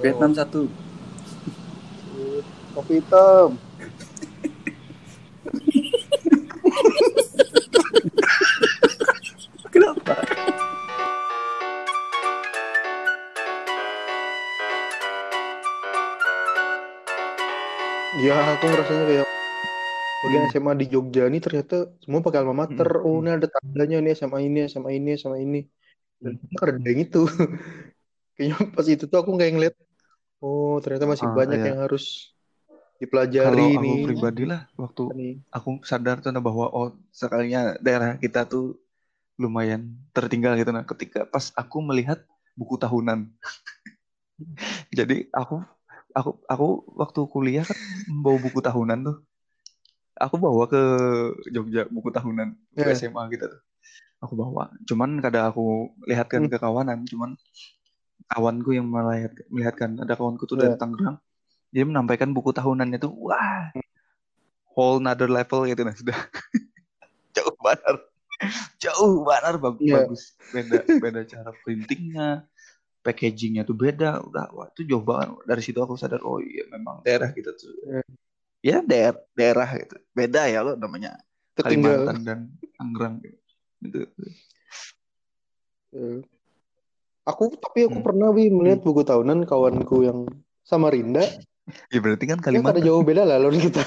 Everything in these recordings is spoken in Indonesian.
Vietnam satu. Kopi hitam. Kenapa? Ya, aku ngerasanya kayak bagian SMA di Jogja ini ternyata semua pakai alma mater. Hmm. Oh, ini ada tandanya nih sama ini, sama ini, sama ini. Dan ada yang itu. Kayaknya pas itu tuh aku kayak ngeliat, oh ternyata masih Ah, banyak iya. yang harus Kalau dipelajari aku nih. pribadi lah waktu Nih. aku sadar tuh nah bahwa oh sekalinya daerah kita tuh lumayan tertinggal gitu nah ketika pas aku melihat buku tahunan. Jadi aku aku aku waktu kuliah kan membawa buku tahunan tuh. Aku bawa ke Jogja buku tahunan ke Ya. SMA gitu tuh. Aku bawa. Cuman kadang aku lihatkan Hmm. ke kawanan, cuman kawanku yang melihat melihatkan ada kawanku tuh dari Ya. Tangerang dia menampaikan buku tahunannya tuh wah whole another level gitu nah sudah jauh banget jauh banget bagus Iya. bagus beda beda cara printingnya packagingnya tuh beda udah wah itu jauh banget dari situ aku sadar oh iya memang daerah kita tuh Iya. ya daerah daerah gitu beda ya lo namanya Tertinggal. Kalimantan dan Tangerang gitu. gitu. Eh, Aku tapi aku Hmm. pernah Wi melihat buku tahunan kawanku yang Samarinda. ya berarti kan Ya kada Kalimantan jauh beda lah lawan kita.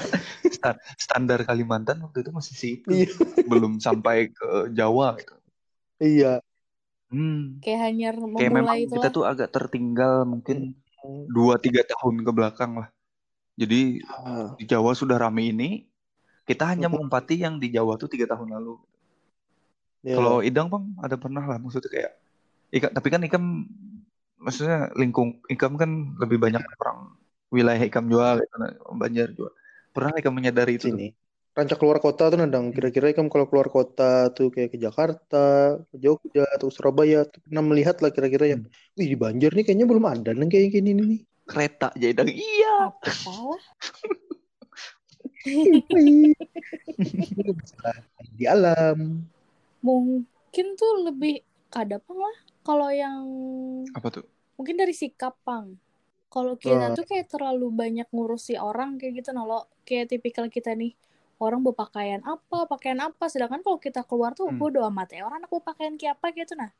sta- standar Kalimantan waktu itu masih situ Iya. belum sampai ke Jawa gitu Iya. hmm. Kayak hanya kayak memang memulai itu kita lah. tuh agak tertinggal mungkin dua tiga tahun ke belakang lah. Jadi Ah, di Jawa sudah rame ini, kita hanya menempati yang di Jawa tuh tiga tahun lalu. ya. Kalau Idang bang ada pernah lah maksudnya kayak ikan, tapi kan ikam maksudnya lingkung ikam kan lebih banyak orang wilayah ikam jual gitu, nah, Banjar jual. Pernah ikam menyadari itu? sini. Rancak keluar kota tuh nadang. Kira-kira kan kalau keluar kota tuh kayak ke Jakarta, ke Jogja atau Surabaya tuh pernah melihat lah kira-kira yang, wih di Banjar nih kayaknya belum ada nih kayak gini nih. Kereta Idang. Iya. Di alam. Mungkin tuh lebih kadapang lah. Kalau yang Apa tuh? mungkin dari sikap pang. Kalau kita Ah. tuh kayak terlalu banyak ngurusi orang kayak gitu nolo. Kayak tipikal kita nih orang berpakaian apa, pakaian apa. Sedangkan kalau kita keluar tuh Hmm. bodo amat ya. Orang aku pakaian kayak apa gitu nah.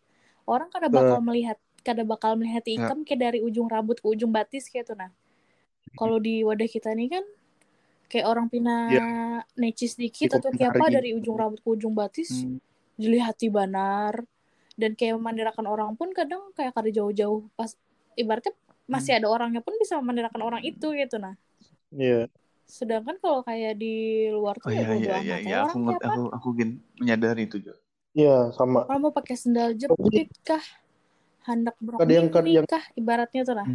Orang kada bakal melihat kada bakal melihat Ya. ikam kayak dari ujung rambut ke ujung batis kayak tuh nah. Kalau di wadah kita nih kan kayak orang pina necis dikit atau kayak apa dari ujung rambut ke ujung batis Hmm. dilihati banar dan kayak memandirakan orang pun kadang kayak kada jauh-jauh pas ibaratnya masih Hmm. ada orangnya pun bisa memandirakan orang itu gitu nah Iya. sedangkan kalau kayak di luar Oh tuh ya iya iya iya ya iya aku kayak apa aku aku gin menyadari itu Jo. Iya, sama. orang mau pakai sendal jepit kah hendak brok Ada yang- yang- kah ibaratnya tuh nah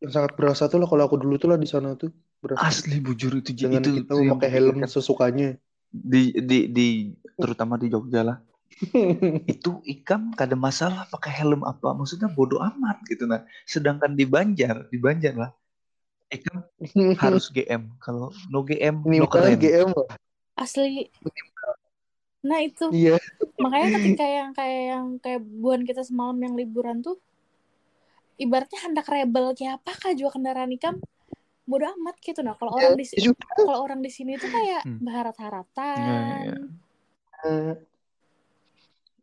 Yang sangat berasa tuh lah kalau aku dulu tuh lah di sana tuh. Berasa Asli bujur itu Jo. dengan itu, kita itu yang memakai helm sesukanya. di di di terutama di Jogja lah itu ikam kada masalah pakai helm apa? Maksudnya bodoh amat gitu nah sedangkan di Banjar di Banjar lah ikam harus GM kalau no GM no keren. GM lah. asli. Nah itu. Iya. makanya ketika yang kayak yang kayak buan kita semalam yang liburan tuh ibaratnya hendak rebel kayak apa kah juga kendaraan ikam bodo amat gitu nah kalau orang di kalau orang di sini tuh kayak Hmm. berharap-harapan Iya, iya. Ada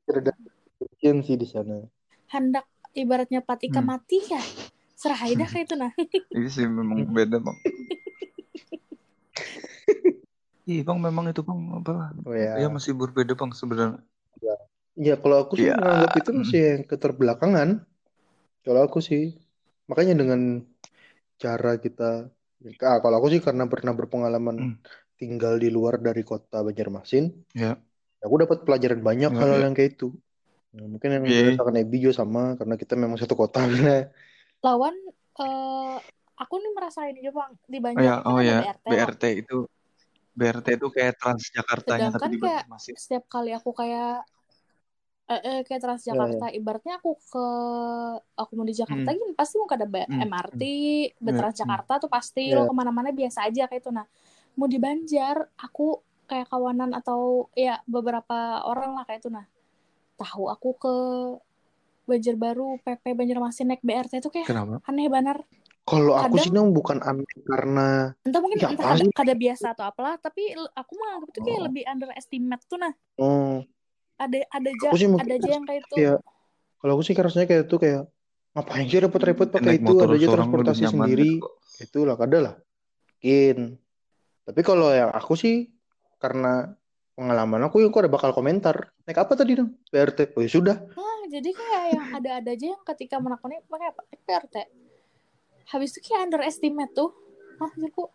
kejadian sih di sana. hendak ibaratnya patika Hmm. mati ya serah aja dah kayak itu nah ini sih memang beda bang Iya bang memang itu bang apa Oh ya. ya masih berbeda bang sebenarnya Ya kalau aku sih Ya. menganggap itu masih yang keterbelakangan. Kalau aku sih. Makanya dengan cara kita ah, kalau aku sih karena pernah berpengalaman Hmm. tinggal di luar dari kota Banjarmasin, ya aku dapat pelajaran banyak Ya, hal-hal ya. yang kayak itu. Nah, mungkin yang Iya. dirasakan Ebi juga sama karena kita memang satu kota. Nah, lawan eh aku nih merasain juga bang di oh Banjar ya oh ada ya BRT, Bang. BRT itu BRT itu kayak Transjakartanya tapi sedangkan di kayak Banjarmasin setiap kali aku kayak eh, eh, kayak Transjakarta ibaratnya aku ke aku mau di Jakarta Hmm. gini pasti mau ada B- Hmm. MRT Hmm. Transjakarta tuh pasti Ya. lo ke mana-mana biasa aja kayak itu nah mau di Banjar aku kayak kawanan atau ya beberapa orang lah kayak itu nah tahu aku ke Banjarbaru, PP, Banjarmasin naik BRT itu kayak Kenapa? aneh banar. Kalau aku Kadang- sih nang bukan aneh karena Entah mungkin Ya, entah kada, kada biasa atau apalah, tapi aku menganggap itu kayak Oh. lebih underestimate tuh nah. oh, Ada ada aja ada aja yang kayak itu. kayak kalau aku sih rasanya kayak itu kayak ngapain sih repot-repot pakai itu ada aja transportasi sendiri gitu itulah kada lah mungkin tapi kalau yang aku sih karena pengalaman aku aku ada bakal komentar naik apa tadi dong BRT oh ya sudah Nah, jadi kayak yang ada-ada aja yang ketika menakoni pakai apa? Naik BRT. Habis itu kayak underestimate tuh. Hah, aku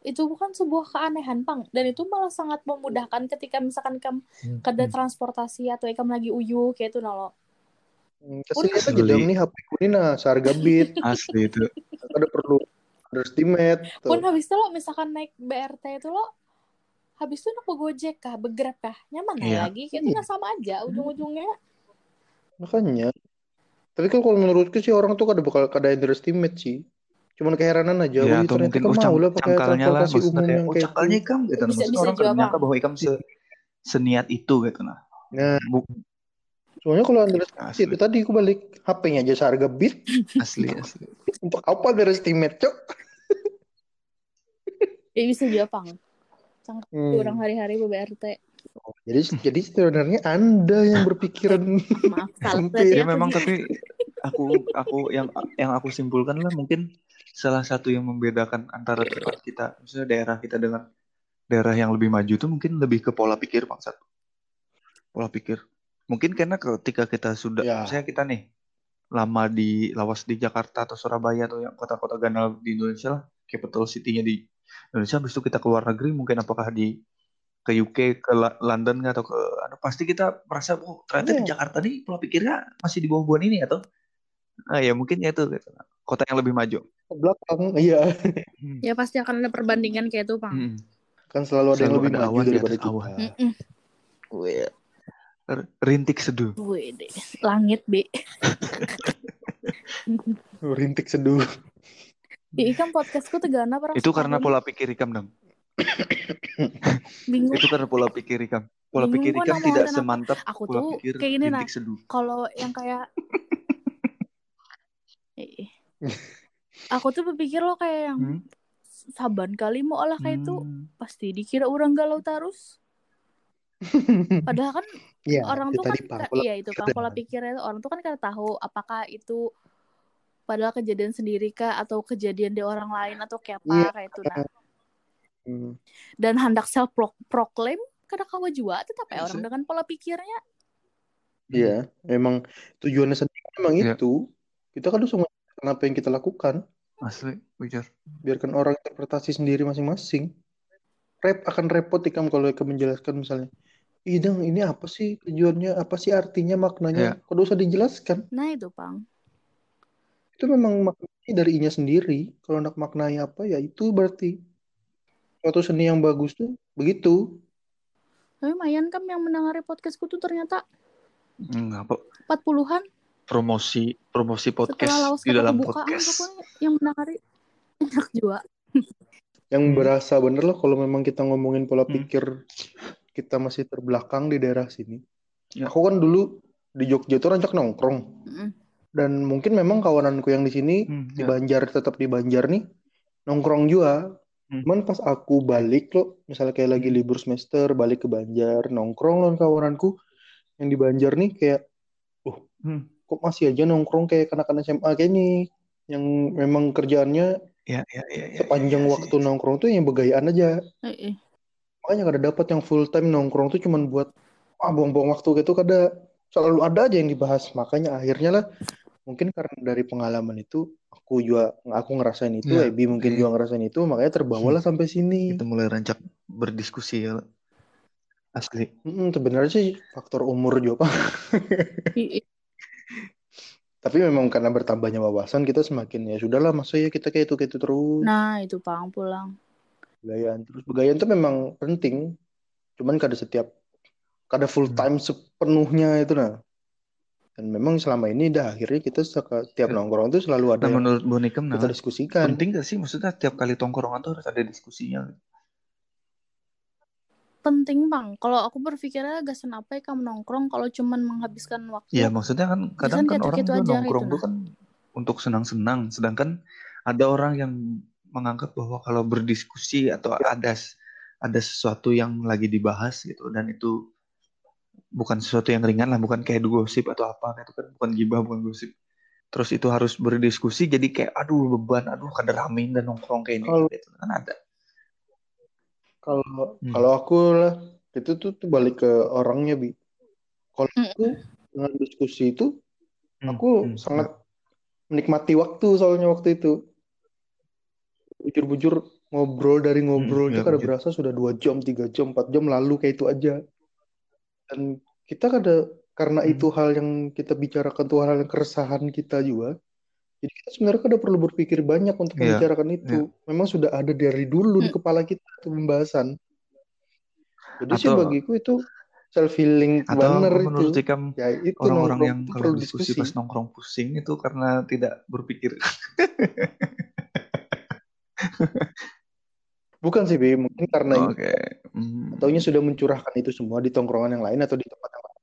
itu bukan sebuah keanehan, Pang. Dan itu malah sangat memudahkan ketika misalkan kamu Hmm. kada transportasi atau ikam lagi uyu kayak itu nalo. Hmm, kasih Asli. dong nih HP ku ini nah seharga bit Asli itu. ada perlu underestimate Pun habis itu lo misalkan naik BRT itu lo habis itu nak Gojek kah, begrab kah, nyaman Iya. lagi, itu nah sama aja ujung-ujungnya. makanya tapi kan kalau menurutku sih orang tuh kada bakal kada underestimate sih cuman keheranan aja Ya, atau ternyata mungkin kan oh, cang- lah pakai cangkalnya lah umum yang oh kayak cangkalnya ikam gitu nah. Bisa- Maksudnya bisa orang kan Bang. bahwa ikam se seniat itu gitu nah. nah Bu- soalnya kalau underestimate Asli. itu tadi aku balik HP-nya aja seharga bit asli asli. untuk apa underestimate cok Ya bisa juga, Cangkang Hmm. orang hari-hari be BRT. jadi jadi sebenarnya anda yang berpikiran Maaf, salah Ya memang tapi aku aku yang yang aku simpulkan lah mungkin salah satu yang membedakan antara tempat kita, misalnya daerah kita dengan daerah yang lebih maju itu mungkin lebih ke pola pikir bangsat. Pola pikir. Mungkin karena ketika kita sudah, Ya. misalnya kita nih lama di lawas di Jakarta atau Surabaya atau yang kota-kota ganal di Indonesia lah, capital city-nya di Indonesia, habis itu kita ke luar negeri, mungkin apakah di ke UK, ke London nggak, atau ke, anu, pasti kita merasa, oh ternyata di Iya. Jakarta nih pola pikirnya masih di bawah-bawah ini atau, ah ya mungkin ya itu gitu. kota yang lebih maju. belakang iya Ya pasti akan ada perbandingan kayak itu, Pang. Hmm. kan selalu ada yang Selalu lebih ada maju awan daripada kita awan. R- Rintik seduh. Wih, deh. langit, Be. rintik seduh Ya, ikan podcastku tegana perang Itu karena pola pikir Ikam dong. bingung. Itu karena pola pikir Ikam. Pola Bingung pikir Ikam tidak apa. semantap Aku pola tuh pikir kayak gini, nah. Kalau yang kayak Eh, Aku tuh berpikir lo kayak yang Hmm? saban kali mau olah kayak itu Hmm. pasti dikira orang galau terus. Padahal kan Iya, orang itu tuh kan iya itu kan pola pikirnya itu orang tuh kan kada tahu apakah itu padahal kejadian sendiri kah atau kejadian di orang lain atau kayak apa Iya. kayak itu nah. Hmm. Dan hendak self proclaim kada kawa juga tetap ya Iya orang dengan pola pikirnya. Iya, memang tujuannya sendiri memang Iya. itu. Kita kan harus mengerjakan apa yang kita lakukan. Asli, ujar. Biarkan orang interpretasi sendiri masing-masing. Rep akan repot ikam kalau ikam menjelaskan misalnya. Idang ini apa sih tujuannya? Apa sih artinya maknanya? Iya. Kok usah dijelaskan? Nah itu pang. Itu memang maknanya dari inya sendiri. Kalau nak maknai apa ya itu berarti suatu seni yang bagus tuh begitu. Tapi lumayan kan yang mendengari podcastku tuh ternyata Enggak, Pak. 40-an Promosi promosi podcast lawas di dalam kebukaan podcast. yang mendengari enak juga. Yang Hmm. berasa bener lah kalau memang kita ngomongin pola Hmm. pikir kita masih terbelakang di daerah sini. Ya. Aku kan dulu di Jogja tuh rancak nongkrong. Mm-mm. Dan mungkin memang kawananku yang di sini Hmm, di ya. Banjar tetap di Banjar nih nongkrong juga. Hmm. Cuman pas aku balik loh, misalnya kayak lagi libur semester balik ke Banjar nongkrong loh kawananku yang di Banjar nih kayak, oh Hmm. kok masih aja nongkrong kayak anak-anak SMA kayak nih yang memang kerjaannya Ya, ya, ya, ya, sepanjang ya, ya, waktu sih. nongkrong tuh yang begayaan aja. Eh, eh. Makanya kada dapat yang full time nongkrong tuh cuman buat ah buang-buang waktu gitu kada selalu ada aja yang dibahas. Makanya akhirnya lah mungkin karena dari pengalaman itu aku juga aku ngerasain itu, Ya, Ebi mungkin iya. juga ngerasain itu, makanya terbawalah sampai sini. Kita mulai rancak berdiskusi ya. Asli. Mm, sebenarnya sih faktor umur juga Pak. I- i- Tapi memang karena bertambahnya wawasan kita semakin ya sudahlah masa ya kita kayak itu kayak itu terus. Nah itu pang pulang. Begayaan terus begayaan tuh memang penting. Cuman kada setiap kada full Hmm. time sepenuhnya itu nah. Dan memang selama ini dah akhirnya kita seka- tiap Ya. nongkrong tuh selalu ada Nah, yang menurut Bonikam, nah, kita diskusikan. penting gak sih maksudnya tiap kali tongkrongan tuh harus ada diskusinya? penting bang kalau aku berpikirnya gasan apa ya kamu nongkrong kalau cuman menghabiskan waktu Ya maksudnya kan kadang kan orang gitu-gitu tuh aja nongkrong gitu, tuh kan untuk senang-senang, sedangkan ada orang yang menganggap bahwa kalau berdiskusi atau ada ada sesuatu yang lagi dibahas gitu dan itu bukan sesuatu yang ringan lah, bukan kayak gosip atau apa gitu kan, bukan gibah, bukan gosip. Terus itu harus berdiskusi jadi kayak aduh beban, aduh kada ramein dan nongkrong kayak ini Kalau- gitu kan ada. Kalau Hmm. kalau aku lah itu tuh, tuh balik ke orangnya bi. Kalau Mm. aku dengan diskusi itu Hmm, aku hmm, sangat menikmati waktu soalnya waktu itu. Bujur-bujur ngobrol dari ngobrol Hmm, itu ya, kada berasa sudah dua jam, tiga jam, empat jam lalu kayak itu aja. Dan kita kada karena Hmm. itu hal yang kita bicarakan tuh hal yang keresahan kita juga. Jadi kita sebenarnya kada perlu berpikir banyak untuk Iya, membicarakan itu. Memang sudah ada dari dulu di Hmm. kepala kita itu pembahasan. Jadi sih Atau- bagiku itu self healing menurut itu. Ikam Ya itu orang-orang yang itu kalau perlu diskusi diskusi. pas nongkrong pusing itu karena tidak berpikir. Bukan sih, Bi. Mungkin karena ini Oke. Hmm. ataunya sudah mencurahkan itu semua di tongkrongan yang lain atau di tempat yang lain.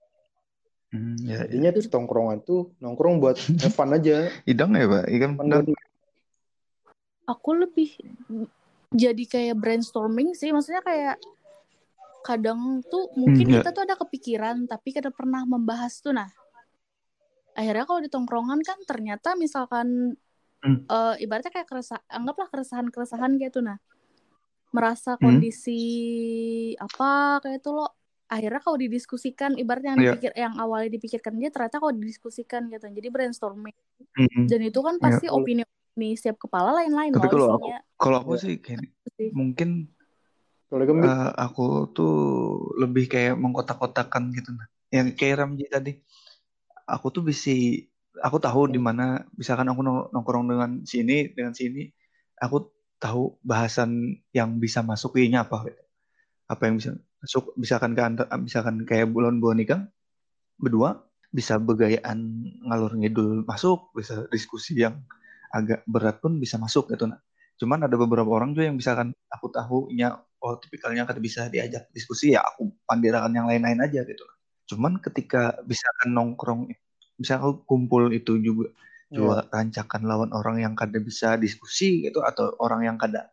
Hmm, ya, ya. Jadinya tongkrongan tuh nongkrong buat have fun aja. Idang ya, Pak? Fun dan buat- aku lebih jadi kayak brainstorming sih maksudnya kayak kadang tuh mungkin ya. kita tuh ada kepikiran tapi kada pernah membahas tuh nah akhirnya kalau di tongkrongan kan ternyata misalkan Hmm. eh, ibaratnya kayak keresah anggaplah keresahan-keresahan gitu nah merasa Hmm. kondisi apa kayak itu loh akhirnya kalau didiskusikan ibaratnya yang Iya. dipikir yang awalnya dipikirkan dia ternyata kalau didiskusikan gitu jadi brainstorming Hmm. dan itu kan Iya. pasti opini opini setiap kepala lain-lain Tapi kalau aku kalau aku Ya. sih kayak mungkin eh, aku tuh lebih kayak mengkotak-kotakan gitu nah. Yang kayak Ramji tadi. Aku tuh bisa aku tahu di mana misalkan aku nong- nongkrong dengan sini dengan sini aku tahu bahasan yang bisa masuk ini apa gitu. Apa yang bisa masuk misalkan ke misalkan kayak bulan bulan nikah berdua bisa begayaan ngalur ngidul masuk, bisa diskusi yang agak berat pun bisa masuk gitu nah. Cuman ada beberapa orang juga yang misalkan aku tahu nya oh tipikalnya kan bisa diajak diskusi ya aku pandirakan yang lain-lain aja gitu. Cuman ketika misalkan nongkrong bisa kumpul itu juga ya. juga rancakan lawan orang yang kada bisa diskusi gitu atau orang yang kada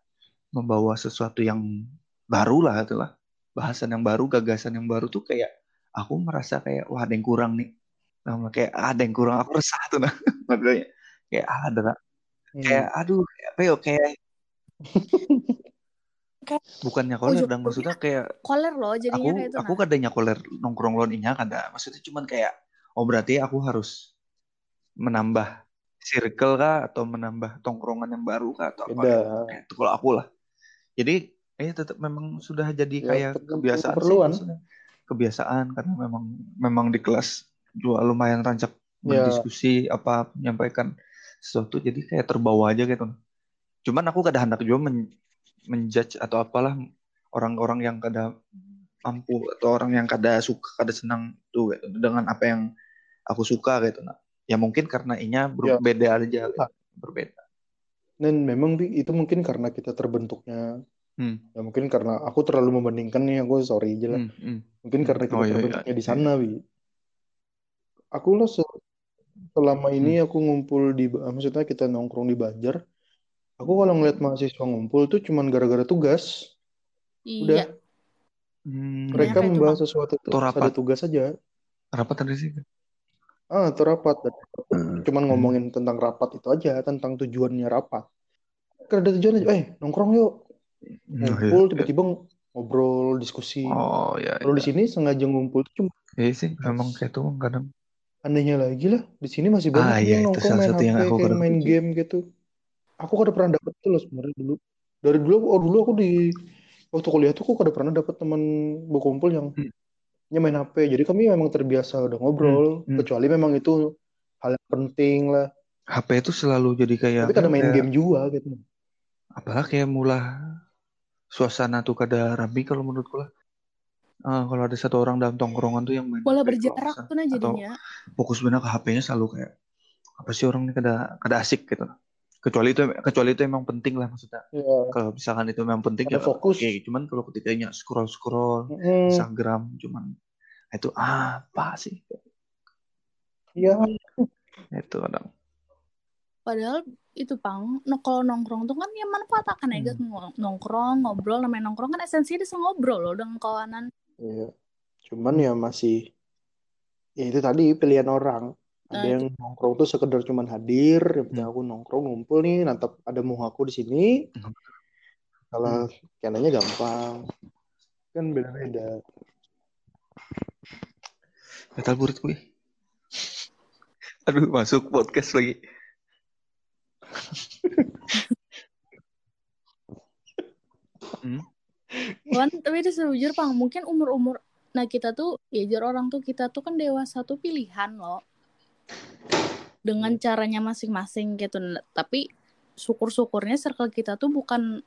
membawa sesuatu yang baru lah itulah bahasan yang baru gagasan yang baru tuh kayak aku merasa kayak wah ada yang kurang nih nah, kayak "Ah, ada yang kurang aku resah tuh nah makanya kayak ah, ada Hmm. kayak aduh kayak apa ya kayak bukannya koler Ujung- dan maksudnya kayak koler loh jadinya aku kayak itu aku nah. kadanya koler nongkrong lon inya kada maksudnya cuman kayak oh berarti aku harus menambah circle kah atau menambah tongkrongan yang baru kah atau apa itu kalau aku lah. Jadi eh tetap memang sudah jadi Ya, kayak kebiasaan sih keperluan. maksudnya. kebiasaan karena memang memang di kelas juga lumayan rancak Ya. berdiskusi apa menyampaikan sesuatu. Jadi kayak terbawa aja gitu. Cuman aku kadang hendak juga men menjudge atau apalah orang-orang yang kada mampu atau orang yang kada suka kada senang tuh gitu, dengan apa yang aku suka gitu nah ya mungkin karena inya Ya. berbeda aja gitu. berbeda Dan memang Bi, itu mungkin karena kita terbentuknya. Hmm. Ya mungkin karena aku terlalu membandingkan nih, aku sorry aja lah. Hmm, hmm. Mungkin Hmm. karena kita Oh, iya, iya. terbentuknya di sana, Bi. Aku lah se- selama ini Hmm. aku ngumpul di, maksudnya kita nongkrong di Banjar. Aku kalau ngeliat mahasiswa ngumpul tuh cuman gara-gara tugas. Udah, iya Hmm. mereka membahas sesuatu tuh ada tugas aja. rapat tadi sih Ah, itu rapat. Dan cuman Hmm. ngomongin tentang rapat itu aja, tentang tujuannya rapat. Karena ada tujuan aja, eh nongkrong yuk, Hmm, oh, iya, ngumpul iya. tiba-tiba ngobrol, diskusi. oh ya Kalau ya. di sini sengaja ngumpul tuh cuma Iya sih memang kayak tuh kadang anehnya lagi lah, di sini masih banyak ah iya yang itu nongkrong salah main satu yang HP, aku kayak main game gitu. Aku kada pernah dapet tuh loh sebenarnya dulu. Dari dulu, oh dulu aku di waktu kuliah tuh aku kada pernah dapet teman berkumpul yang Hmm. Nya main HP. Jadi kami memang terbiasa udah ngobrol, Hmm, hmm. kecuali memang itu hal yang penting lah. HP itu selalu jadi kayak Tapi apa kada ya, main kayak game juga gitu. apalah kayak mulah suasana tuh kada rapi kalau menurutku lah Ah, kalau ada satu orang dalam tongkrongan tuh yang main Bola berjarak tuh nah atau jadinya. fokus benar ke HP-nya selalu kayak apa sih orang ini kada kada asik gitu kecuali itu kecuali itu emang penting lah maksudnya ya kalau misalkan itu memang penting ada ya fokus oke cuman kalau ketikanya scroll scroll Mm, Instagram cuman itu apa sih iya itu kadang Padahal itu pang, no, kalau nongkrong tuh kan ya manfaat akan Hmm. aja Ng- nongkrong, ngobrol, namanya nongkrong kan esensinya bisa ngobrol loh dengan kawanan. Iya. Cuman ya masih ya itu tadi pilihan orang. Ada Nah, yang nongkrong tuh sekedar cuman hadir, yang penting Hmm. aku nongkrong ngumpul nih, nantap ada muka aku di sini. Hmm. Kalau kenanya gampang. Kan beda-beda. Metal burit gue. Aduh, masuk podcast lagi. Hmm, Kan, tapi itu sejujur pang, mungkin umur-umur, nah kita tuh, ya jujur orang tuh kita tuh kan dewasa tuh pilihan loh. Dengan caranya masing-masing gitu. Tapi syukur-syukurnya circle kita tuh bukan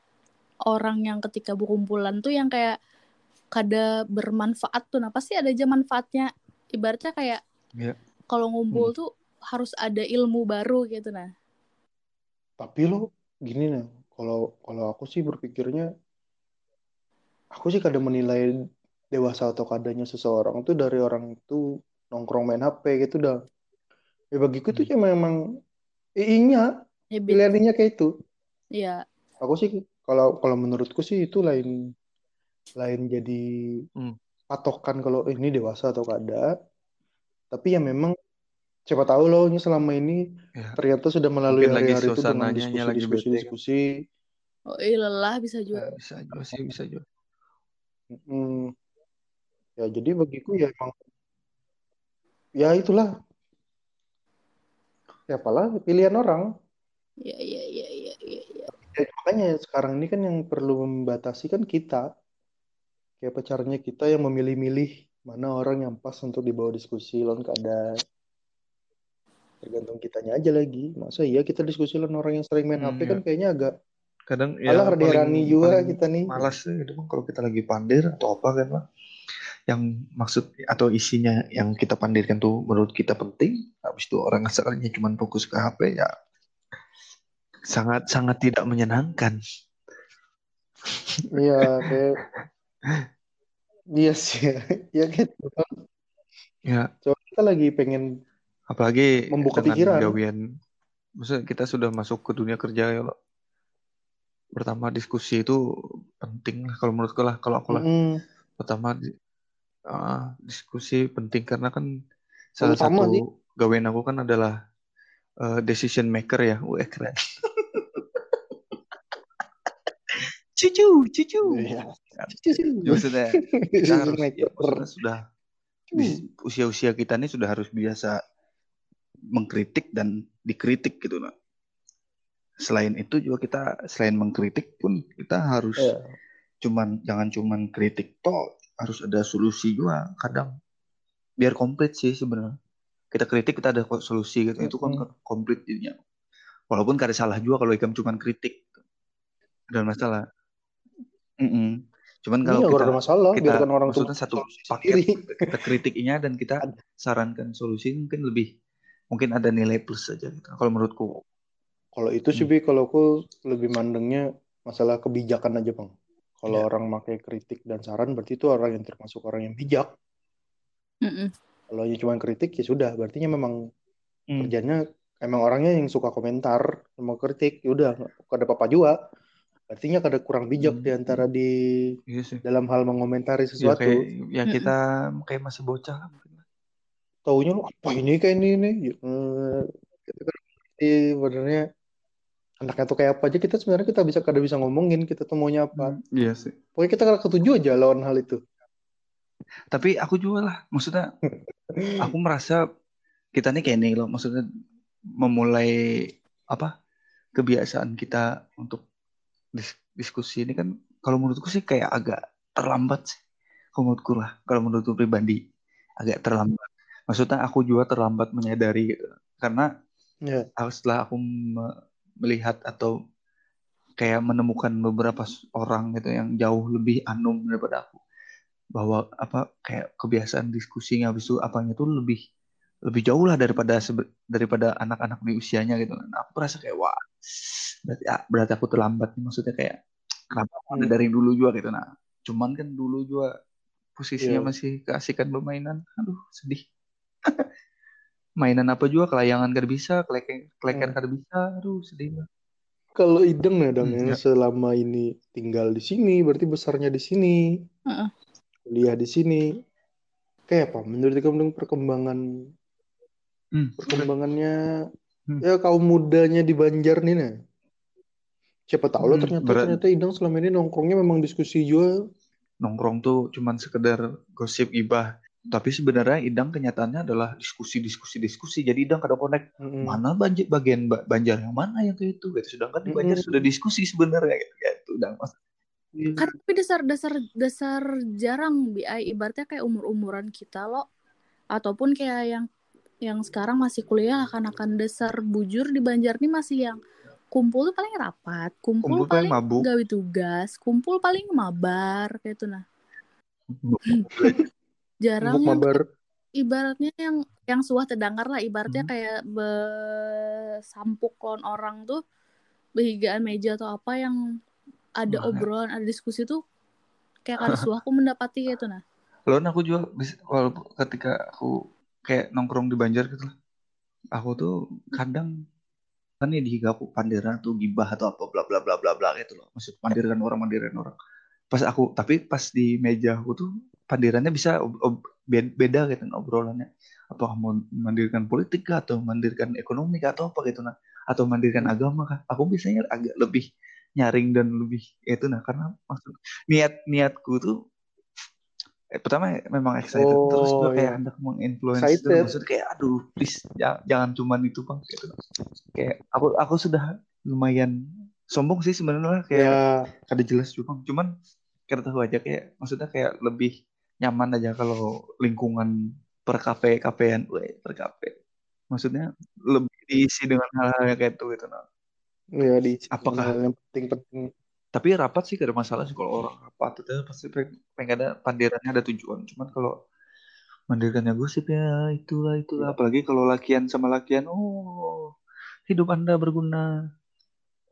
orang yang ketika berkumpulan tuh yang kayak kada bermanfaat tuh. Nah pasti ada aja manfaatnya. Ibaratnya kayak Iya. kalau ngumpul tuh harus ada ilmu baru gitu nah. Tapi lo gini nah, kalau kalau aku sih berpikirnya, aku sih kadang menilai dewasa atau kadanya seseorang tuh dari orang itu nongkrong main HP gitu dah. Ya bagiku tuh cuma emang iya pilihannya kayak itu. Iya. Aku sih kalau kalau menurutku sih itu lain lain jadi Hmm. patokan kalau ini dewasa atau kada. Tapi ya memang siapa tahu loh ini selama ini Ya. ternyata sudah melalui hari-hari itu dengan lagi diskusi-diskusi diskusi. Oh iya lelah bisa juga. Ya, bisa juga sih, bisa juga. Hmm, ya jadi bagiku ya emang ya itulah ya apalah pilihan orang. Iya iya iya iya iya. iya. Ya, makanya sekarang ini kan yang perlu membatasi kan kita. Kayak pacarnya kita yang memilih-milih mana orang yang pas untuk dibawa diskusi lawan kada. Tergantung kitanya aja lagi. Masa iya kita diskusi lawan orang yang sering main Hmm, HP ya. kan kayaknya agak Kadang Alah, ya Rade Rani juga paling kita nih. malas gitu Bang, kalau kita lagi pandir atau apa kan Bang. Yang maksud atau isinya yang kita pandirkan tuh menurut kita penting, habis itu orang sekalinya cuma fokus ke HP ya sangat sangat tidak menyenangkan. Iya kayak Iya sih ya. Ya gitu. Ya, Coba kita lagi pengen apalagi Membuka pikiran. gawian maksudnya kita sudah masuk ke dunia kerja ya loh. Pertama diskusi itu penting lah kalau menurutku lah kalau aku lah. Mm-mm. Pertama ah, diskusi penting karena kan salah Utama satu sih. Gawean aku kan adalah eh, decision maker ya. Wah, keren. cucu, cucu. Ya, maksudnya kita harus ya, maksudnya sudah di usia-usia kita ini sudah harus biasa mengkritik dan dikritik gitu nah. Selain itu juga kita selain mengkritik pun kita harus Iya. cuman jangan cuman kritik toh harus ada solusi juga kadang biar komplit sih sebenarnya kita kritik kita ada solusi gitu itu kan komplit jadinya walaupun kada salah juga kalau ikam cuman kritik dan masalah Mm-mm. cuman kalau Iya, kita ada masalah. kita Biarkan orang tuh maksudnya satu paket sendiri. kita kritiknya dan kita sarankan solusi mungkin lebih mungkin ada nilai plus saja gitu kalau menurutku Kalau itu sih, Hmm. Kalau aku lebih mandengnya masalah kebijakan aja, Bang. Kalau Iya. orang pakai kritik dan saran, berarti itu orang yang termasuk orang yang bijak. Mm-mm. Kalau hanya cuma kritik, ya sudah. Berarti memang Hmm. kerjanya emang orangnya yang suka komentar, mau kritik, ya udah, nggak ada apa-apa juga. Artinya kada kurang bijak Hmm. di antara di iya sih dalam hal mengomentari ya sesuatu. kayak ya Mm-mm. kita kayak masih bocah lah mungkin Taunya lu apa ini kayak ini ini. Eh, kita kan sebenarnya anaknya tuh kayak apa aja kita sebenarnya kita bisa kada bisa ngomongin kita tuh maunya apa. Hmm, iya sih Pokoknya kita kada ketujuh aja lawan hal itu. tapi aku juga lah maksudnya aku merasa kita nih kayak nih loh maksudnya memulai apa kebiasaan kita untuk dis- diskusi ini kan kalau menurutku sih kayak agak terlambat sih kalau menurutku lah kalau menurutku pribadi agak terlambat. Maksudnya aku juga terlambat menyadari gitu karena aku- setelah aku me- melihat atau kayak menemukan beberapa orang gitu yang jauh lebih anum daripada aku bahwa apa kayak kebiasaan diskusinya habis itu apanya tuh lebih lebih jauh lah daripada daripada anak-anak di usianya gitu nah, aku merasa kayak wah berarti ah, berarti aku terlambat nih maksudnya kayak kenapa aku ada Hmm. dari dulu juga gitu nah cuman kan dulu juga posisinya Iya. masih keasikan bermainan aduh sedih mainan apa juga kelayangan kada bisa keleken keleken Hmm. kada bisa aduh sedih banget. Kalau Ideng ya, Dang, Hmm, yang ya. selama ini tinggal di sini, berarti besarnya di sini, Heeh. Kuliah di sini. Kayak apa? Menurut kamu dong perkembangan Hmm. perkembangannya Hmm. ya kaum mudanya di Banjar nih nah. Siapa tahu lo Hmm, ternyata berat. ternyata Ideng selama ini nongkrongnya memang diskusi juga. nongkrong tuh cuman sekedar gosip gibah tapi sebenarnya idang kenyataannya adalah diskusi diskusi diskusi jadi idang kada connect Mm-mm. mana banjir bagian ba- Banjar yang mana yang kayak itu gitu sedangkan di Banjar Mm-mm. sudah diskusi sebenarnya gitu ya itu udah mas Kan tapi dasar dasar dasar jarang BI ibaratnya kayak umur-umuran kita loh ataupun kayak yang yang sekarang masih kuliah akan-akan dasar bujur di Banjar nih masih yang kumpul tuh paling rapat, kumpul, kumpul paling paling mabuk gawe tugas, kumpul paling mabar kayak itu nah. Jarang yang mabar. ibaratnya yang yang suah terdengar lah ibaratnya Hmm. kayak besampuk lawan orang tuh behigaan meja atau apa yang ada Nah. obrolan ada diskusi tuh kayak kada suah aku mendapati kayak itu nah Lalu aku juga bis- walaupun ketika aku kayak nongkrong di Banjar gitu lah, aku tuh kadang kan ya aku pandiran tuh gibah atau apa bla bla bla bla bla gitu loh. Maksud pandiran orang pandiran orang. Pas aku tapi pas di meja aku tuh pandirannya bisa ob- ob- be- beda gitu obrolannya. Apakah mau mandirkan politik kah atau mandirkan ekonomi kah atau apa gitu nah atau mandirkan agama kah? Aku biasanya agak lebih nyaring dan lebih ya itu nah karena maksud niat niatku tuh eh, pertama memang excited terus Oh, juga kayak iya. hendak menginfluence itu maksudnya kayak aduh please jangan, jangan cuman itu bang gitu kayak aku aku sudah lumayan sombong sih sebenarnya kayak Ya, kada jelas juga Bang. cuman kita tahu aja kayak maksudnya kayak lebih nyaman aja kalau lingkungan per kafe kafean per kafe maksudnya lebih diisi dengan hal-hal kayak itu gitu nah. Ya di Apakah- yang penting-penting. tapi rapat sih gak ada masalah sih kalau orang rapat. Itu pasti pengen, ada pandirannya ada tujuan. Cuman kalau mandirkannya gosip ya itulah itulah. Apalagi kalau lakian sama lakian oh hidup anda berguna.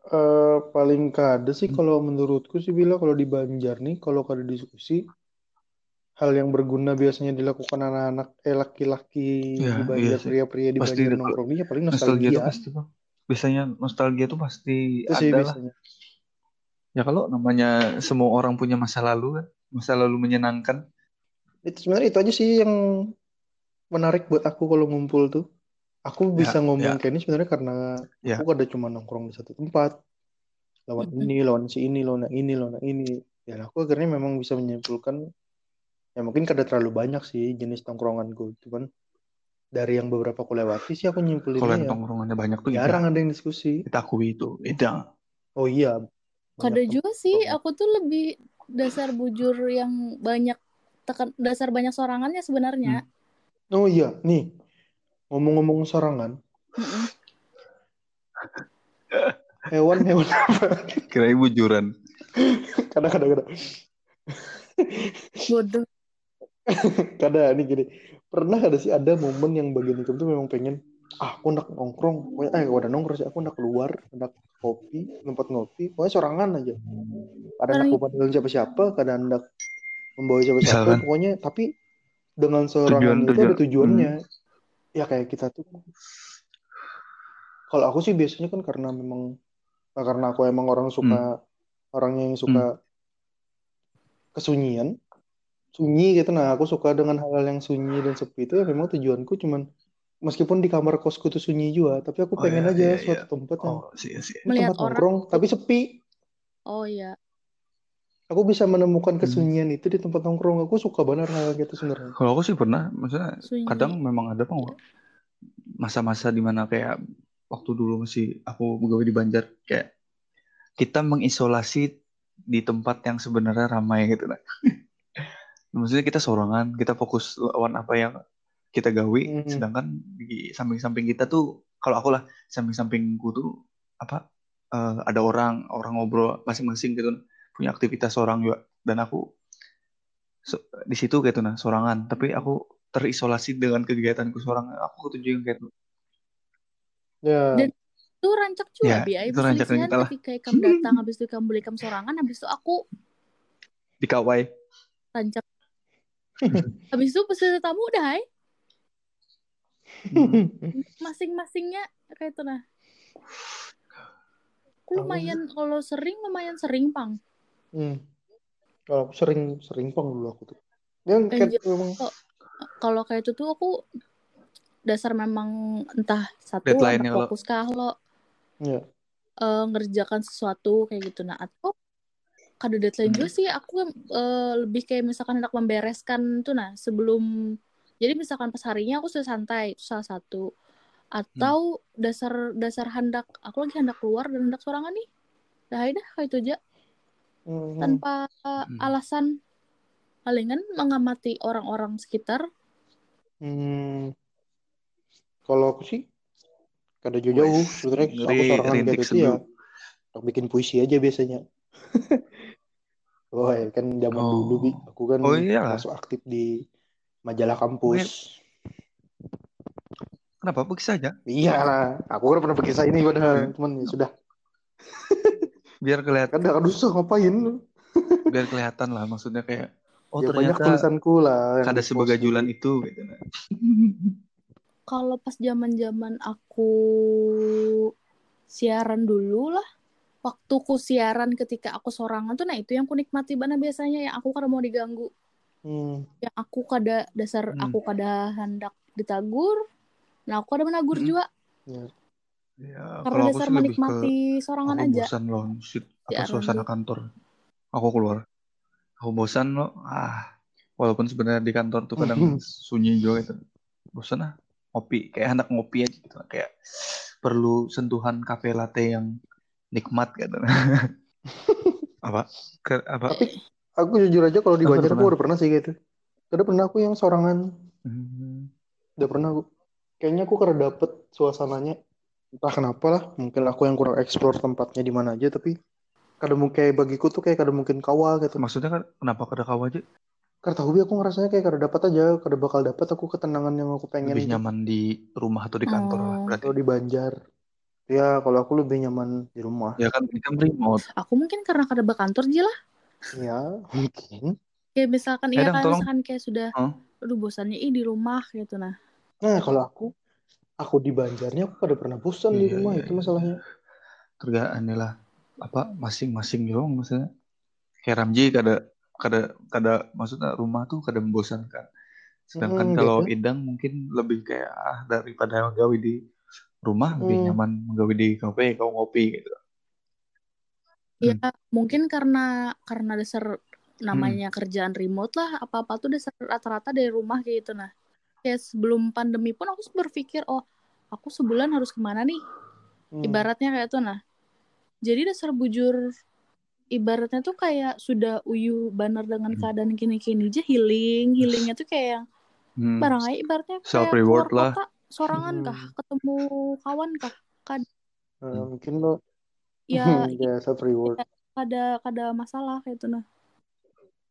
Eh, paling kada sih kalau menurutku sih bila kalau di Banjar nih kalau kada diskusi hal yang berguna biasanya dilakukan anak-anak eh laki-laki Iya, di iya Banjar pria-pria di Pasti Banjar ada- nongkrong ini ya paling nostalgia nostalgia pasti bang biasanya nostalgia tuh pasti itu sih ada lah. biasanya. Ya kalau namanya semua orang punya masa lalu kan masa lalu menyenangkan. Itu sebenarnya itu aja sih yang menarik buat aku kalau ngumpul tuh. Aku Ya, bisa ngomong ya. kayak ini sebenarnya karena Ya. aku kada cuma nongkrong di satu tempat. Lawan ini lawan si ini lawan ini lawan ini. Dan aku akhirnya memang bisa menyimpulkan ya mungkin kada terlalu banyak sih jenis tongkronganku. Cuman dari yang beberapa aku lewati sih aku kalau nyimpulinnya yang ya tongkrongannya banyak tuh jarang ada yang diskusi. Kita akui itu. Ida oh iya. Kada banyak juga sih aku tuh lebih dasar bujur yang banyak tekan dasar banyak sorangannya sebenarnya. Oh iya nih. Ngomong-ngomong sorangan. Hewan hewan apa? Kira bujuran. Kada kada kada bodoh kada ini gini. Pernah ada sih ada momen yang bagian itu tuh memang pengen ah aku nak nongkrong. Pokoknya eh udah nongkrong sih aku nak keluar nak kopi tempat ngopi. Pokoknya sorangan aja. Kadang nak Paling- berpanggil siapa-siapa kadang hendak membawa siapa-siapa. Misalkan? pokoknya tapi dengan sorangan Tujuan- itu ada tujuan- tujuannya. Ya kayak kita tuh. Kalau aku sih biasanya kan karena memang nah, karena aku emang orang suka orangnya yang suka kesunyian sunyi gitu. Nah aku suka dengan hal-hal yang sunyi dan sepi itu ya memang tujuanku cuman meskipun di kamar kosku tuh sunyi juga tapi aku Oh, pengen iya, aja iya, suatu tempat yang oh sih sih. ini Melihat tempat orang nongkrong tapi sepi. Oh iya. Aku bisa menemukan Hmm. kesunyian itu di tempat nongkrong. Aku suka banget hal hal gitu sebenarnya. Kalau aku sih pernah maksudnya sunyi. kadang memang ada bang masa-masa di mana kayak waktu dulu masih aku begawe di Banjar kayak kita mengisolasi di tempat yang sebenarnya ramai gitu lah. Maksudnya kita sorangan, kita fokus lawan apa yang kita gawe, Hmm. sedangkan di samping-samping kita tuh kalau aku lah samping-sampingku tuh apa eh, ada orang orang ngobrol masing-masing gitu. Punya aktivitas orang juga. Dan aku so- di situ gitu nah sorangan. Tapi aku terisolasi dengan kegiatanku seorang aku setuju yang kayak itu Ya. Dan itu rancak juga Ya, biaya itu rancak kita lah. ketika ikam datang habis itu ikam beli ikam sorangan habis itu aku di kawai rancak habis itu peserta tamu udah hai masing-masingnya kayak itu nah aku lumayan kalau sering lumayan sering pang Hmm. Kalau aku sering sering pang dulu aku tuh. Yang kayak Anjir. memang kalau kayak itu tuh aku dasar memang entah satu fokus kah lo ya. eh, ngerjakan sesuatu kayak gitu nah atau kada deadline Hmm. juga sih aku eh, lebih kayak misalkan hendak membereskan tuh nah sebelum jadi misalkan pas harinya aku sudah santai itu salah satu atau dasar dasar hendak aku lagi hendak keluar dan hendak sorangan nih dah dah kayak itu aja Hmm. tanpa Hmm. alasan palingan mengamati orang-orang sekitar Hmm. Kalau aku sih kada jauh-jauh. Sebenarnya aku sorangan gitu ya. Aku bikin puisi aja biasanya. Oh, ya kan zaman Oh. dulu bi, aku kan Oh, iyalah. masuk aktif di majalah kampus. kenapa begitu saja Iya lah, aku kan pernah pakai ini padahal, cuman ya sudah. biar kelihatan Kan ada usah ngapain. biar kelihatan lah maksudnya kayak oh ya banyak ternyata tulisanku lah. yang ada sebegajulan itu gitu nah. kalau pas zaman-zaman aku siaran dulu lah waktu ku siaran ketika aku sorangan tuh nah itu yang ku nikmati banget biasanya yang aku kada mau diganggu Hmm. yang aku kada dasar Hmm. aku kada hendak ditagur nah aku kada menagur Hmm. juga Ya. ya karena kalau aku dasar sih lebih ke menikmati sorangan aku aja bosan loh sit- apa Siaran suasana tuh. kantor aku keluar aku bosan loh ah walaupun sebenarnya di kantor tuh kadang sunyi juga gitu bosan ah ngopi kayak anak ngopi aja gitu kayak perlu sentuhan kafe latte yang nikmat gitu apa ke apa Tapi aku jujur aja kalau di Banjar udah aku udah pernah sih gitu. Udah pernah aku yang sorangan, Hmm, udah pernah aku. Kayaknya aku karena dapet suasananya. Entah kenapa lah, mungkin aku yang kurang explore tempatnya di mana aja, tapi kadang mungkin kayak bagiku tuh kayak kadang mungkin kawal gitu. maksudnya kan kenapa kada kau aja Karena tahu bi aku ngerasanya kayak kada dapat aja, kada bakal dapat aku ketenangan yang aku pengen lebih itu. nyaman di rumah atau di kantor lah Oh. berarti Kalau di Banjar. Ya, kalau aku lebih nyaman di rumah. ya kan ini kan remote aku mungkin karena kada berkantor aja lah Ya, mungkin. kayak misalkan Eh, iya kan tolong. misalkan kayak sudah Hah? aduh bosannya ih di rumah gitu nah Nah, kalau aku, aku di Banjarnya aku kada pernah bosan di Iya, rumah, iya, itu iya. masalahnya. kerjaan lah apa masing-masing dong maksudnya kayak Ramji kada kada kada maksudnya rumah tuh kada membosankan sedangkan Hmm, kalau gitu. Idang mungkin lebih kayak ah daripada menggawe di rumah lebih Hmm. nyaman menggawe di kafe kau ngopi gitu ya mungkin karena karena dasar namanya kerjaan remote lah apa apa tuh dasar rata-rata dari rumah kayak gitu nah kayak sebelum pandemi pun aku berpikir oh aku sebulan harus ke mana nih Hmm. ibaratnya kayak tuh nah jadi dasar bujur ibaratnya tuh kayak sudah uyu banar dengan Hmm. keadaan kini-kini aja healing healingnya tuh kayak yang Hmm. barang aja ibaratnya kayak Self reward lah. kota sorangan Hmm. kah ketemu kawan kah kad Nah, mungkin lo ya ya self reward. ada ada masalah kayak itu nah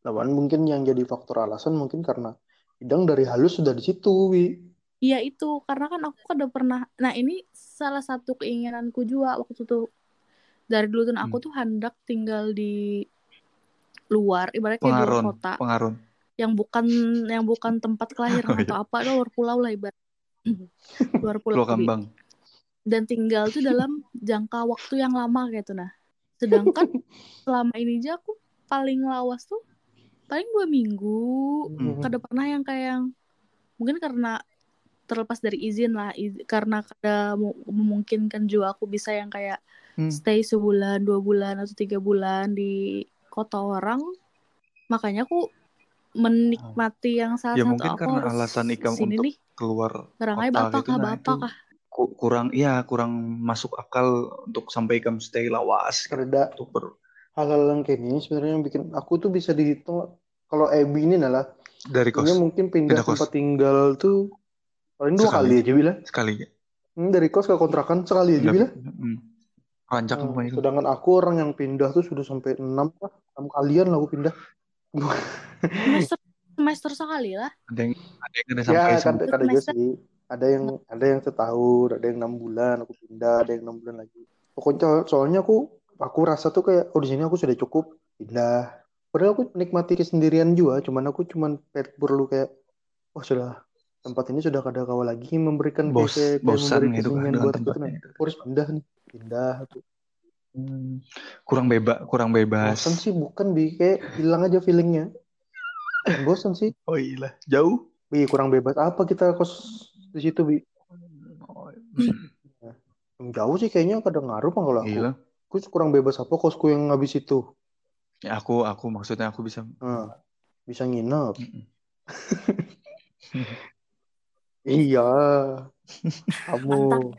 Lawan mungkin yang jadi faktor alasan mungkin karena Idang dari halus sudah di situ, Wi. Iya itu karena kan aku udah pernah. Nah ini salah satu keinginanku juga waktu itu dari dulu tuh aku Hmm. tuh hendak tinggal di luar, ibaratnya kayak di luar kota, pengaruh yang bukan yang bukan tempat kelahiran Oh, iya. atau apa, itu luar pulau lah ibarat luar pulau. Kambang Dan tinggal tuh dalam jangka waktu yang lama gitu nah. Sedangkan selama ini aja aku paling lawas tuh paling dua minggu. Hmm. kada pernah yang kayak yang mungkin karena terlepas dari izin lah iz- karena kada mu- memungkinkan juga aku bisa yang kayak Hmm. stay sebulan dua bulan atau tiga bulan di kota orang makanya aku menikmati yang salah Ya, satu mungkin aku karena alasan ikam sini untuk nih keluar barangnya kota bapak gitu kah nah bapak itu kah ku- kurang iya kurang masuk akal untuk sampai ikam stay lawas gitu. Karena untuk ber hal-hal yang kayak gini sebenarnya yang bikin aku tuh bisa dihitung kalau Ebi ini adalah dari kos dia mungkin pindah Pindah kos. tempat tinggal tuh paling dua Sekali. kali aja bila. sekali Hmm, dari kos ke kontrakan sekali aja Pindah- bila. hmm. rancak itu sedangkan aku orang yang pindah tuh sudah sampai enam lah, enam kalian lah aku pindah. Semester semester sekali lah Ada yang ada yang ada Ya, sampai kan, semester. kan juga Semester. sih. Ada yang ada yang setahun, ada yang enam bulan aku pindah, ada yang enam bulan lagi. Pokoknya soalnya aku aku rasa tuh kayak oh di sini aku sudah cukup pindah. Padahal aku menikmati kesendirian juga, cuman aku cuman pe- perlu kayak oh sudah tempat ini sudah kada kawa lagi memberikan kayak, Bos, kayak, kayak bosan memberi gitu kan buat tempatnya. Aku harus pindah nih, pindah tuh. Hmm, kurang bebas, kurang bebas. Bosan sih bukan bi kayak hilang aja feelingnya. Bosan sih. Oh iya, jauh. Bi kurang bebas apa kita kos di situ bi? Oh, Jauh sih kayaknya kadang ngaruh kalau aku. Gila. Aku kurang bebas apa kosku yang habis itu. Ya, aku aku maksudnya aku bisa Nah, bisa nginep. Iya. Kamu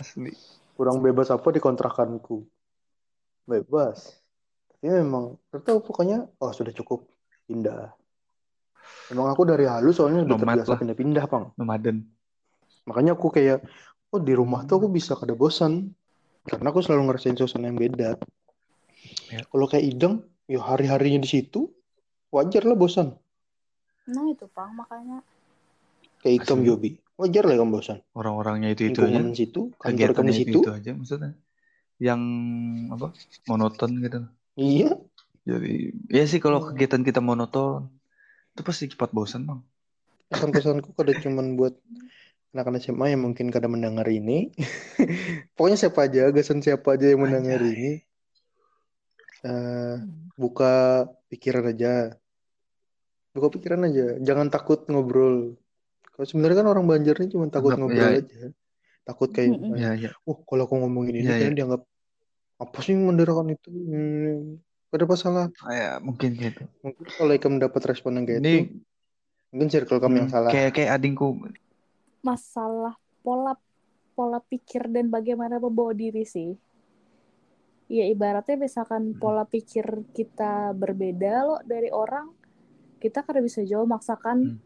asli. kurang bebas apa di kontrakanku? Bebas. Tapi memang tahu pokoknya oh sudah cukup pindah. Emang aku dari halus soalnya udah Nomad terbiasa lah. pindah-pindah, Bang. Nomaden. Makanya aku kayak oh di rumah tuh aku bisa kada bosan. Karena aku selalu ngerasain suasana yang beda. Ya. Kalau kayak ideng, ya hari-harinya di situ wajar lah bosan. nah itu pang makanya Kayak ikam Asli. Yobi. Wajar lah kamu bosan. Orang-orangnya itu itu aja. Lingkungan situ, kantor kamu Kegiatannya itu situ. itu aja maksudnya. Yang apa? Monoton gitu. Iya. Jadi ya sih kalau kegiatan kita monoton itu pasti cepat bosan bang. Pesan-pesanku kada cuman buat anak-anak SMA yang mungkin kada mendengar ini. Pokoknya siapa aja, gasan siapa aja yang mendengar Anjay. ini. Eh, buka pikiran aja. Buka pikiran aja. Jangan takut ngobrol. Kalau sebenarnya kan orang Banjar ini cuma takut Anggap- ngobrol ya. aja. Takut kayak, Mm-mm. Ya ya. oh kalau aku ngomongin ini Iya, kan dianggap apa sih menderakan itu? Hmm, ada masalah. Ya mungkin gitu. Mungkin kalau kamu dapat respon yang kayak itu, Ini mungkin circle kamu yang hmm, salah. kayak kayak adingku. masalah pola pola pikir dan bagaimana membawa diri sih ya ibaratnya misalkan Hmm. pola pikir kita berbeda loh dari orang kita kada bisa jauh maksakan Hmm.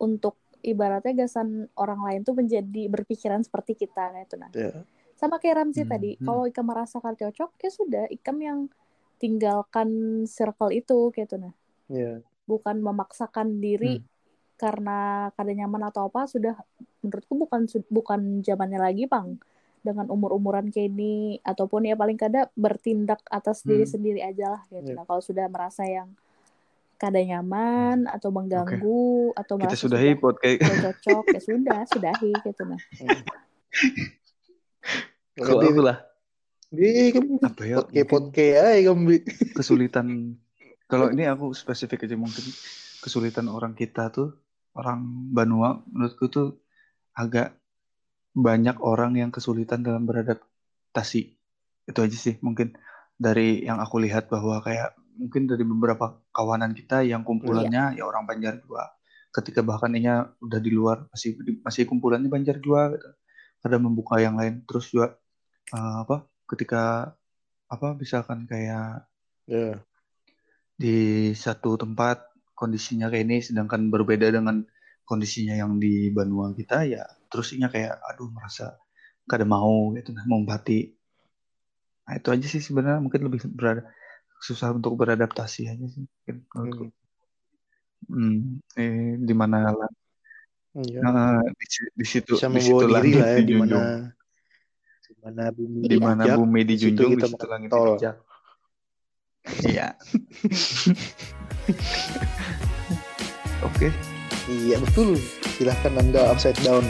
untuk ibaratnya gasan orang lain tuh menjadi berpikiran seperti kita nah itu nah Ya. sama kayak Ramzi Hmm, tadi hmm. kalau Ikam merasakan cocok ya sudah Ikam yang tinggalkan circle itu kayak itu nah Ya. bukan memaksakan diri Hmm. karena kada nyaman atau apa sudah menurutku bukan bukan zamannya lagi bang dengan umur-umuran kayak ini ataupun ya paling kada bertindak atas diri Hmm. sendiri aja lah gitu. Ya. Nah, kalau sudah merasa yang kada nyaman atau mengganggu atau Kita merasa sudahi sudah podcast. tidak cocok ya sudah sudahi gitu nah. Kalau aku lah Di apa ya? mungkin potke ay kamu. kesulitan. Kalau ini aku spesifik aja mungkin kesulitan orang kita tuh orang Banua menurutku tuh agak banyak orang yang kesulitan dalam beradaptasi. Itu aja sih mungkin dari yang aku lihat bahwa kayak mungkin dari beberapa kawanan kita yang kumpulannya ya orang Banjar juga. Ketika bahkan ini udah di luar masih masih kumpulannya Banjar juga gitu. Ada membuka yang lain terus juga eh, apa ketika apa misalkan kayak Ya. di satu tempat kondisinya kayak ini sedangkan berbeda dengan kondisinya yang di Banua kita ya terusnya kayak aduh merasa kada mau gitu nah membati nah itu aja sih sebenarnya mungkin lebih berada susah untuk beradaptasi aja sih mungkin menurutku. Hmm, eh, di mana lah Iya. nah, di, di situ Bisa di situ langit lah ya di mana dijunjung di mana bumi di mana bumi dijunjung di situ langit tol. dipijak iya oke Iya betul. Silahkan Anda upside down.